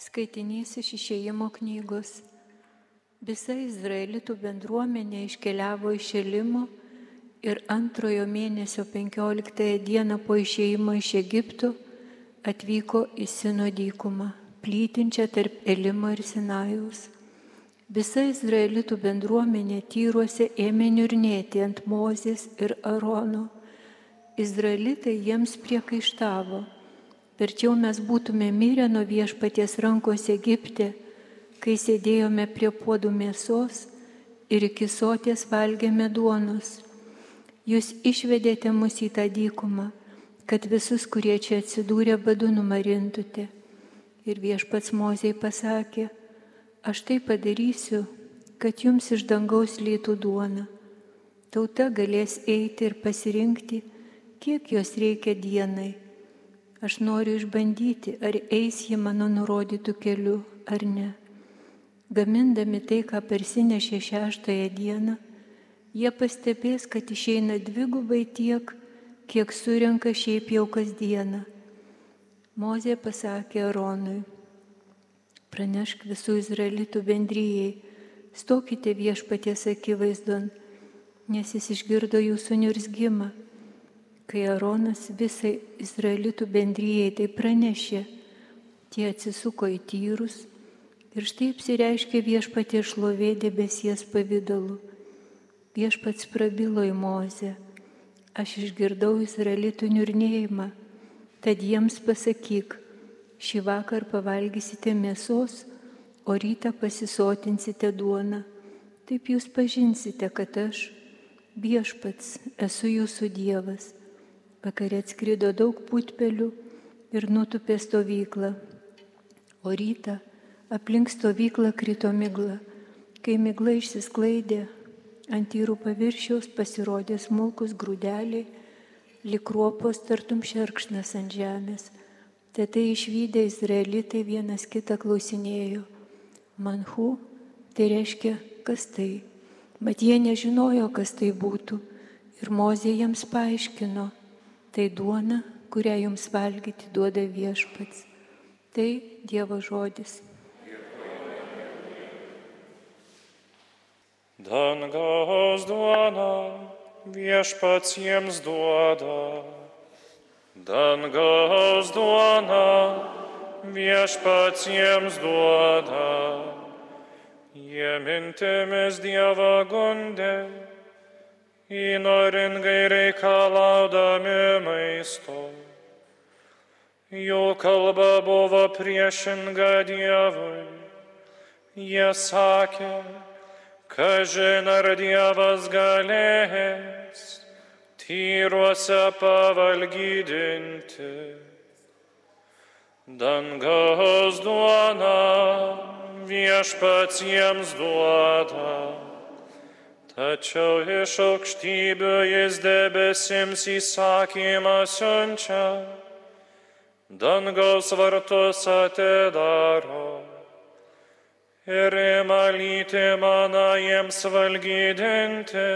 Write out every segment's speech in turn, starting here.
Skaitinys iš išėjimo knygos. Visa Izraelitų bendruomenė iškeliavo iš Elimo ir antrojo mėnesio 15 dieną po išėjimo iš Egipto atvyko į Sino dykumą, plytinčią tarp Elimo ir Sinajaus. Visa Izraelitų bendruomenė tyruose ėmė niurnėti ant Mozės ir Arono. Izraelitai jiems priekaištavo Verčiau mes būtume mirę nuo viešpaties rankos Egipte, kai sėdėjome prie puodų mėsos ir iki sotės valgėme duonos. Jūs išvedėte mus į tą dykumą, kad visus, kurie čia atsidūrė, badu numarintute. Ir viešpats Mozei pasakė, aš tai padarysiu, kad jums iš dangaus lytų duona. Tauta galės eiti ir pasirinkti, kiek jos reikia dienai Aš noriu išbandyti, ar eis ji mano nurodytų keliu ar ne. Gamindami tai, ką persinešė šeštąją dieną, jie pastebės, kad išeina dvigubai tiek, kiek surenka šiaip jau kasdieną. Mozė pasakė Aronui, pranešk visų izraelitų bendryjei, stokite viešpaties akivaizdon, nes jis išgirdo jūsų nirzgimą Kai Aronas visai Izraelitų bendryjai tai pranešė, tie atsisuko į tyrus ir štai apsireiškė viešpatie šlovė debesies pavydalu. Viešpats prabilo į Mozę, aš išgirdau Izraelitų niurnėjimą, tad jiems pasakyk, šį vakar pavalgysite mėsos, o rytą pasisotinsite duoną. Taip jūs pažinsite, kad aš, viešpats, esu jūsų Dievas Vakare atskrido daug putpelių ir nutupė stovyklą. O rytą aplink stovyklą krito migla. Kai migla išsisklaidė, ant tyrų paviršiaus pasirodė smulkus grūdeliai, likruopos tartum šerkšnas ant žemės. Tai tai išvykę izraelitai vienas kitą klausinėjo. Manhu, tai reiškia, kas tai. Mat jie nežinojo, kas tai būtų. Ir Mozė jiems paaiškino, Tai duona, kurią jums valgyti duoda viešpats. Tai Dievo žodis. Dangaus duona viešpats jiems duoda. Dangaus duona viešpats jiems duoda. Jie mintimis Dievą gundė įnoringai reikalaudami maisto. Jų kalba buvo priešinga Dievui. Jie sakė, kažin ar Dievas galės tyruose pavalgydinti. Dangaus duona viešpats jiems duoda Tačiau iš aukštybių jis debesims įsakymą siunčia, dangaus vartus atidaro ir ima lyti maną jiems valgydinti,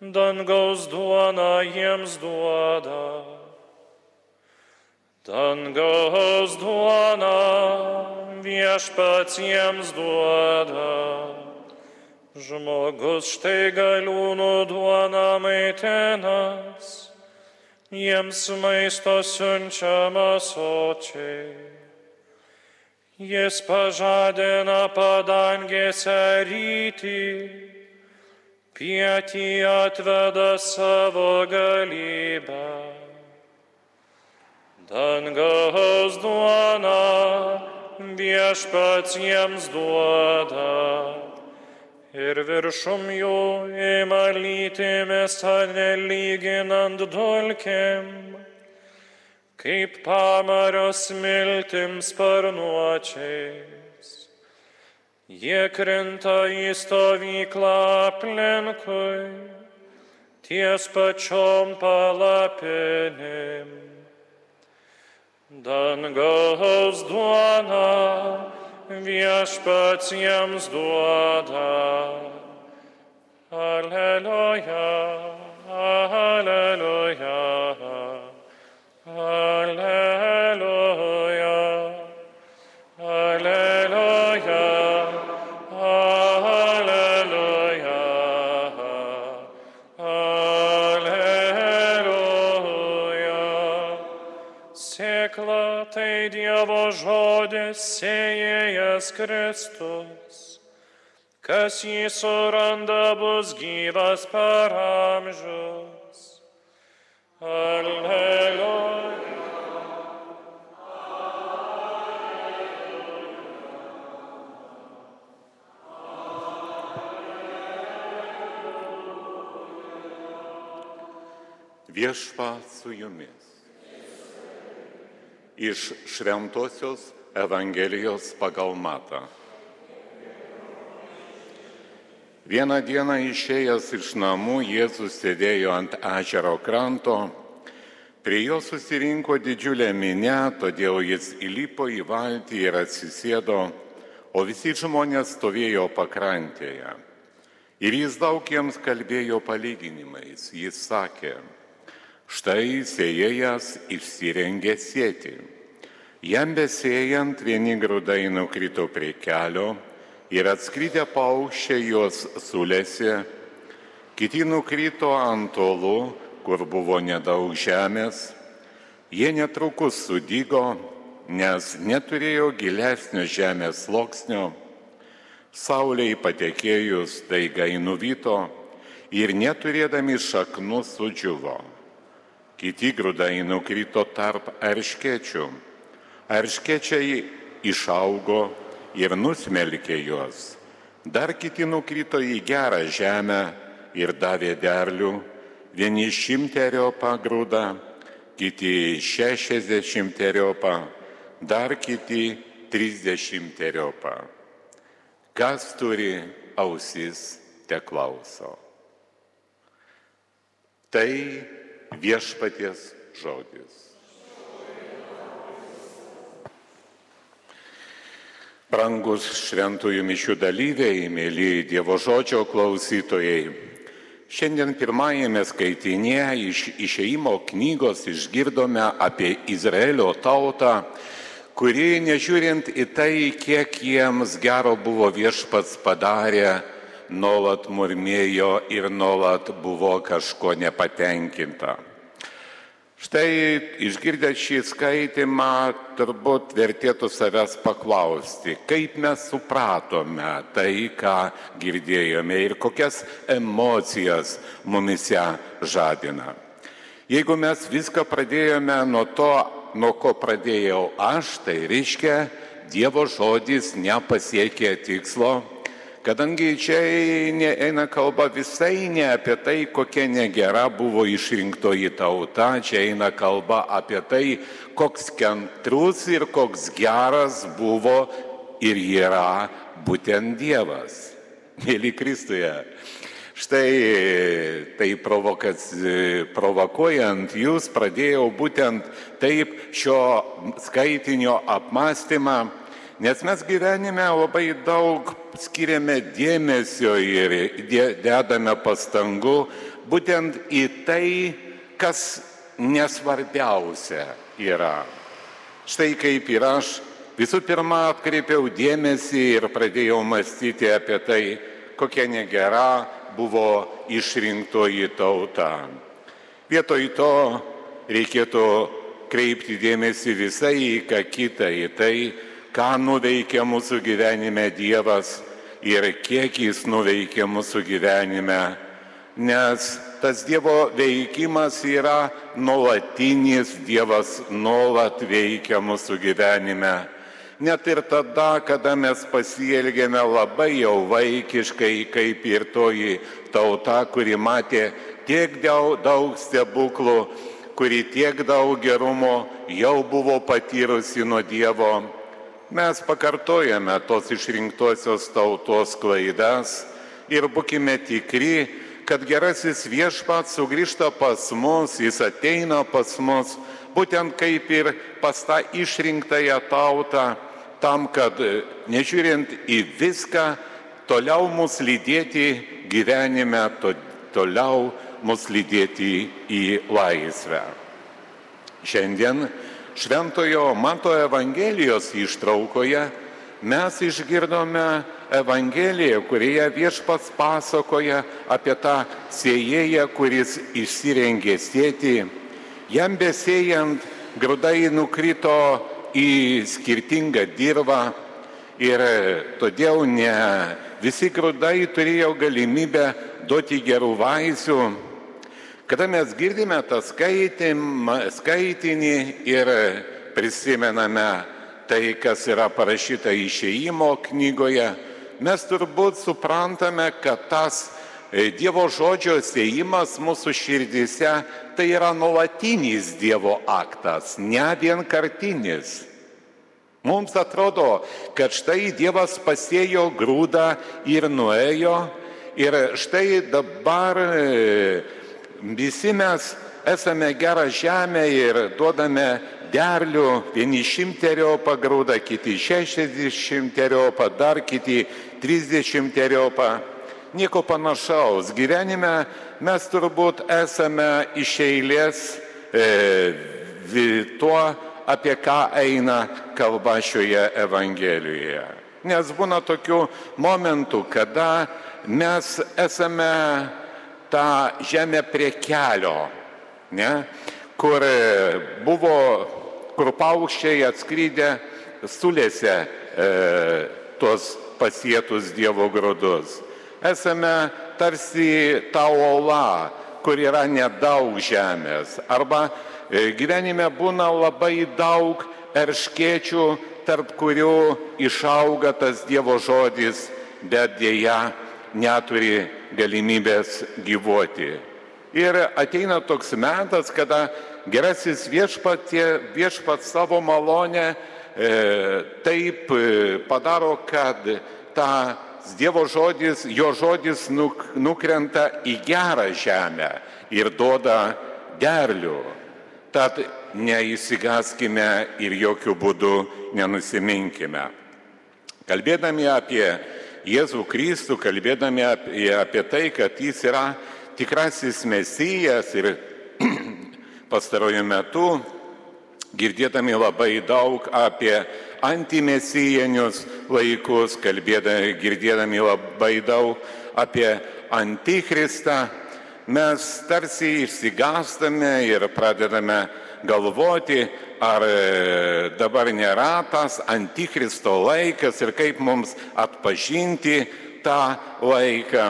dangaus duona jiems duoda. Dangaus duona viešpats jiems duoda. Žmogus štai galiūnų duona maitinas, jiems maisto siunčiama sočiai. Jis pažadina padangėse rytį, pietį atveda savo galybę. Dangaus duona viešpats jiems duoda ir viršum jų ima lyti mėsa nelyginant dulkėm, kaip pamarios miltims sparnuočiais. Jie krinta į stovyklą aplinkui, ties pačiom palapinėm. Dangaus duona viešpats jiems duoda. Aleluja, aleluja, aleluja, aleluja, aleluja, aleluja. Sėkla tai Dievo žodis sėja sėjėjas Kristus. Kas jį suranda bus gyvas per amžius. Alleluja. Viešpa su jumis. Iš Šventojios Evangelijos pagal Matą. Vieną dieną išėjęs iš namų Jėzus sėdėjo ant ežero kranto, prie jo susirinko didžiulė minė, todėl jis įlipo į valtį ir atsisėdo, o visi žmonės stovėjo pakrantėje. Ir jis daug jiems kalbėjo palyginimais. Jis sakė, štai sėjėjas išsirengė sėti. Jam besėjant vieni grūdai nukrito prie kelio ir atskridę paukščiai juos sulėsi, kiti nukrito ant tolų, kur buvo nedaug žemės, jie netrukus sudygo, nes neturėjo gilesnio žemės sloksnio, sauliai patekėjus daigai nuvyto ir neturėdami šaknų sudžiuvo. Kiti grūdai nukrito tarp erškečių, erškečiai išaugo ir nusmelkė juos. Dar kiti nukrito į gerą žemę ir davė derlių, vieni šimteriopą grūdą, kiti šešiasdešimteriopą, dar kiti trisdešimteriopą. Kas turi ausis, te klauso. Tai viešpaties žodis. Brangus šventųjų mišių dalyviai, mėly Dievo žodžio klausytojai, šiandien pirmajame skaitinėje iš išeimo knygos išgirdome apie Izraelio tautą, kuri, nežiūrint į tai, kiek jiems gero buvo viešpats padarę, nuolat murmėjo ir nuolat buvo kažko nepatenkinta. Štai išgirdę šį skaitimą turbūt vertėtų savęs paklausti, kaip mes supratome tai, ką girdėjome ir kokias emocijas mumise žadina. Jeigu mes viską pradėjome nuo to, nuo ko pradėjau aš, tai reiškia, Dievo žodis nepasiekė tikslo Kadangi čia eina kalba visai ne apie tai, kokia negera buvo išrinktoji tauta, čia eina kalba apie tai, koks kentrus ir koks geras buvo ir yra būtent Dievas. Mėly Kristuje. Štai tai provokuojant jūs pradėjau būtent taip šio skaitinio apmąstymą Nes mes gyvenime labai daug skiriame dėmesio ir dedame pastangų būtent į tai, kas nesvarbiausia yra. Štai kaip ir aš visų pirma atkreipiau dėmesį ir pradėjau mąstyti apie tai, kokia negera buvo išrinktoji tauta. Vietoj to reikėtų kreipti dėmesį visai į ką kitą, į tai, ką nuveikia mūsų gyvenime Dievas ir kiek Jis nuveikia mūsų gyvenime. Nes tas Dievo veikimas yra nuolatinis, Dievas nuolat veikia mūsų gyvenime. Net ir tada, kada mes pasielgėme labai jau vaikiškai, kaip ir toji tauta, kuri matė tiek daug, stebuklų, kuri tiek daug gerumo jau buvo patyrusi nuo Dievo mes pakartojame tos išrinktosios tautos klaidas ir būkime tikri, kad gerasis viešpats sugrįžta pas mus, jis ateina pas mus, būtent kaip ir pas tą išrinktąją tautą, tam, kad nežiūrint į viską, toliau mus lydėti gyvenime, to, toliau mus lydėti į laisvę. Šiandien Šventojo Mato Evangelijos ištraukoje mes išgirdome Evangeliją, kurioje viešpats pasakoja apie tą sėjėją, kuris išsirengė sėti. Jam besėjant grūdai nukrito į skirtingą dirbą ir todėl ne visi grūdai turėjo galimybę duoti gerų vaisių. Kada mes girdime tą skaitinį ir prisimename tai, kas yra parašyta išėjimo knygoje, mes turbūt suprantame, kad tas Dievo žodžio sėjimas mūsų širdise tai yra nuolatinis Dievo aktas, ne vienkartinis. Mums atrodo, kad štai Dievas pasėjo grūdą ir nuėjo ir štai dabar visi mes esame gerą žemę ir duodame derlių, vieni šimteriopą grūdą, kiti šešiasdešimteriopą, dar kiti trisdešimteriopą. Nieko panašaus. Gyvenime mes turbūt esame iš eilės e, tuo, apie ką eina kalba šioje Evangelijoje. Nes būna tokių momentų, kada mes esame tą žemę prie kelio, ne? kur buvo, kur paukščiai atskrydę sulėse e, tuos pasėtus Dievo grūdus. Esame tarsi ta ola, kur yra nedaug žemės. Arba e, gyvenime būna labai daug erškėčių, tarp kurių išauga tas Dievo žodis, bet dėja neturi galimybės gyvuoti. Ir ateina toks metas, kada gerasis viešpatie, viešpat savo malonę e, taip e, padaro, kad ta Dievo žodis, jo žodis nuk, nukrenta į gerą žemę ir duoda derlių. Tad neįsigaskime ir jokių būdų nenusiminkime. Kalbėdami apie Jėzų Kristų, kalbėdami apie, apie tai, kad jis yra tikrasis mesijas ir pastaruoju metu girdėdami labai daug apie antimesijinius laikus, kalbėdami, girdėdami labai daug apie antikristą, mes tarsi išsigastame ir pradedame galvoti, ar dabar nėra tas antikristo laikas ir kaip mums atpažinti tą laiką.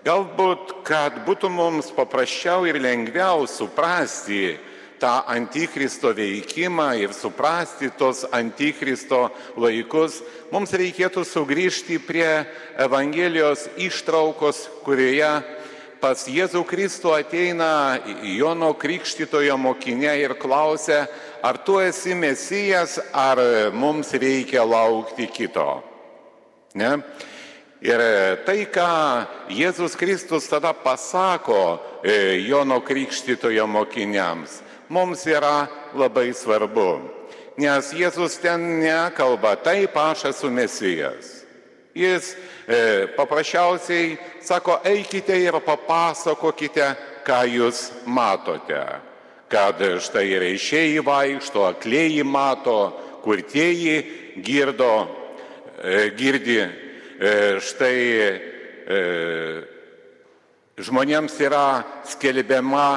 Galbūt, kad būtų mums paprasčiau ir lengviau suprasti, tą antikristo veikimą ir suprasti tos antikristo laikus, mums reikėtų sugrįžti prie Evangelijos ištraukos, kurioje pas Jėzų Kristų ateina Jono Krikštitojo mokinė ir klausia, ar tu esi mesijas, ar mums reikia laukti kito. Ne? Ir tai, ką Jėzus Kristus tada pasako Jono Krikštitojo mokiniams, mums yra labai svarbu. Nes Jėzus ten nekalba, taip aš esu mesijas. Jis e, paprasčiausiai sako, eikite ir papasakokite, ką jūs matote. Kad štai reišėjai vaikšto, aklėjai mato, kurtieji girdo, e, girdi, e, štai e, žmonėms yra skelbiama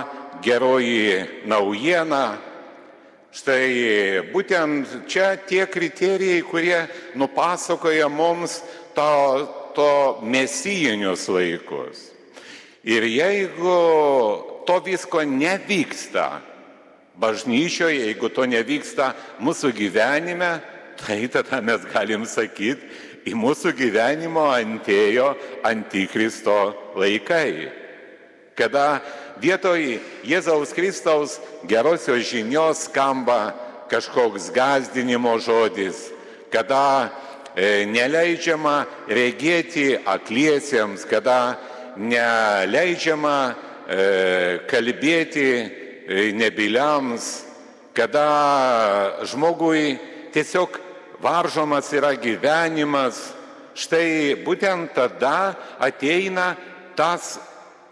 geroji naujiena. Štai būtent čia tie kriterijai, kurie nupasakoja mums to, to mesijinius laikus. Ir jeigu to visko nevyksta bažnyčioje, jeigu to nevyksta mūsų gyvenime, tai tada mes galim sakyti, į mūsų gyvenimo antėjo antikristo laikai. Kada vietoj Jėzaus Kristaus gerosios žinios skamba kažkoks gazdinimo žodis, kada neleidžiama regėti akliesiems, kada neleidžiama e, kalbėti e, nebiliams, kada žmogui tiesiog varžomas yra gyvenimas, štai būtent tada ateina tas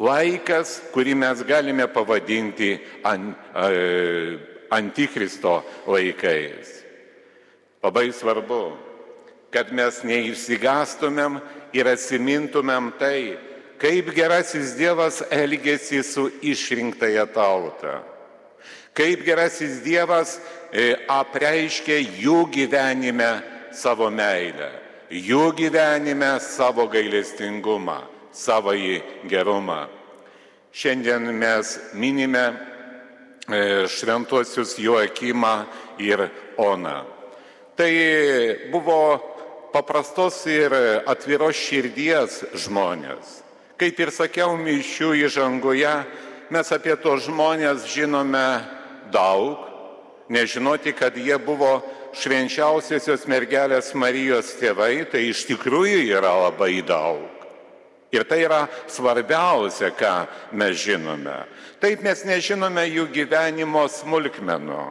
laikas, kurį mes galime pavadinti an, e, antikristo laikais. Labai svarbu, kad mes neišsigastumėm ir atsimintumėm tai, kaip gerasis Dievas elgėsi su išrinktąją tautą. Kaip gerasis Dievas e, apreiškia jų gyvenime savo meilę, jų gyvenime savo gailestingumą, savo į gerumą. Šiandien mes minime e, šventuosius Joakimą ir Oną. Tai buvo paprastos ir atviros širdies žmonės. Kaip ir sakiau, mišių įžangoje mes apie tos žmonės žinome daug, nežinoti, kad jie buvo švenčiausiosios mergelės Marijos tėvai, tai iš tikrųjų yra labai daug. Ir tai yra svarbiausia, ką mes žinome. Taip mes nežinome jų gyvenimo smulkmenų.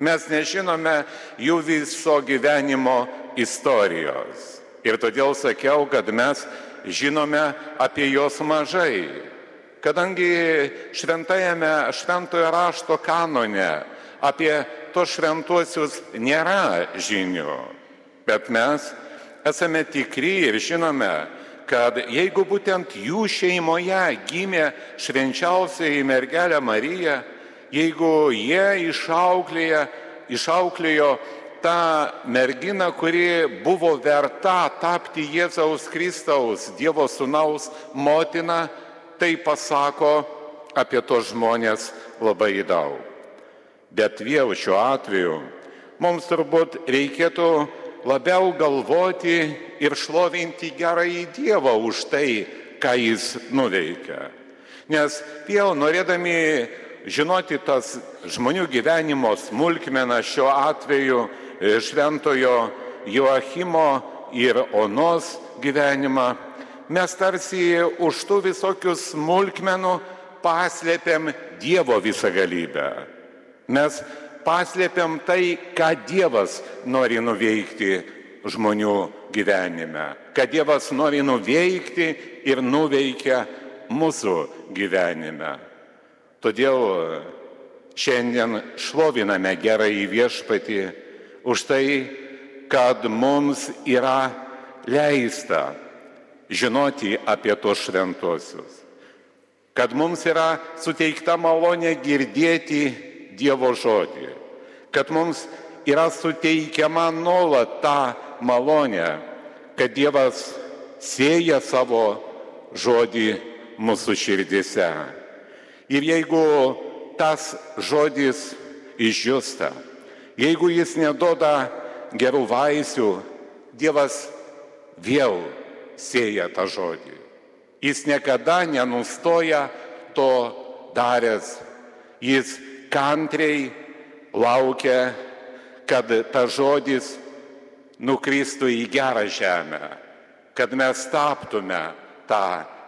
Mes nežinome jų viso gyvenimo istorijos. Ir todėl sakiau, kad mes žinome apie juos mažai kadangi šventajame šventojo rašto kanone apie tos šventuosius nėra žinių, bet mes esame tikri ir žinome, kad jeigu būtent jų šeimoje gimė švenčiausiai mergelė Marija, jeigu jie išauklėjo, tą merginą, kuri buvo verta tapti Jėzaus Kristaus, Dievo Sūnaus motina, tai pasako apie tos žmonės labai daug. Bet vėl šiuo atveju mums turbūt reikėtų labiau galvoti ir šlovinti gerąjį Dievą už tai, ką jis nuveikia. Nes vėl norėdami žinoti tas žmonių gyvenimo smulkmeną šiuo atveju e, šventojo Joachimo ir Onos gyvenimą, mes tarsi už tų visokių smulkmenų paslėpiam Dievo visą galybę. Mes paslėpiam tai, ką Dievas nori nuveikti žmonių gyvenime, kad Dievas nori nuveikti ir nuveikia mūsų gyvenime. Todėl šiandien šloviname gerąjį viešpatį už tai, kad mums yra leista žinoti apie tos šventuosius. Kad mums yra suteikta malonė girdėti Dievo žodį. Kad mums yra suteikiama nuolat ta malonė, kad Dievas sėja savo žodį mūsų širdise. Ir jeigu tas žodis išjusta, jeigu jis nedoda gerų vaisių, Dievas vėl sėja tą žodį. Jis niekada nenustoja to daręs. Jis kantriai laukia, kad tas žodis nukristų į gerą žemę, kad mes taptume tą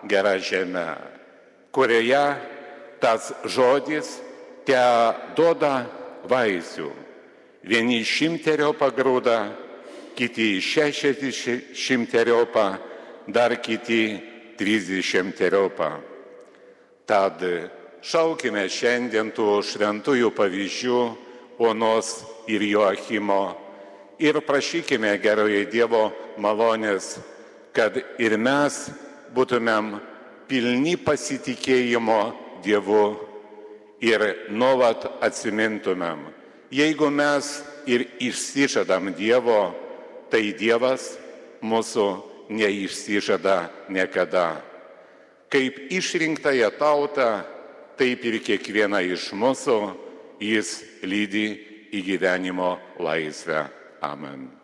gerą žemę, kurioje tas žodis te duoda vaisių. Vieni šimterio pagrūda, kiti šešiasdešimterio pagrūda dar kiti trisdešimteriopą. Tad šaukime šiandien tų šventųjų pavyzdžių Onos ir Joachimo ir prašykime geroje Dievo malonės, kad ir mes būtumėm pilni pasitikėjimo Dievu ir nuolat atsimintumėm. Jeigu mes ir išsižadam Dievo, tai Dievas mūsų neišsižada niekada. Kaip išrinktąją tautą, taip ir kiekvieną iš mūsų jis lydi į gyvenimo laisvę. Amen.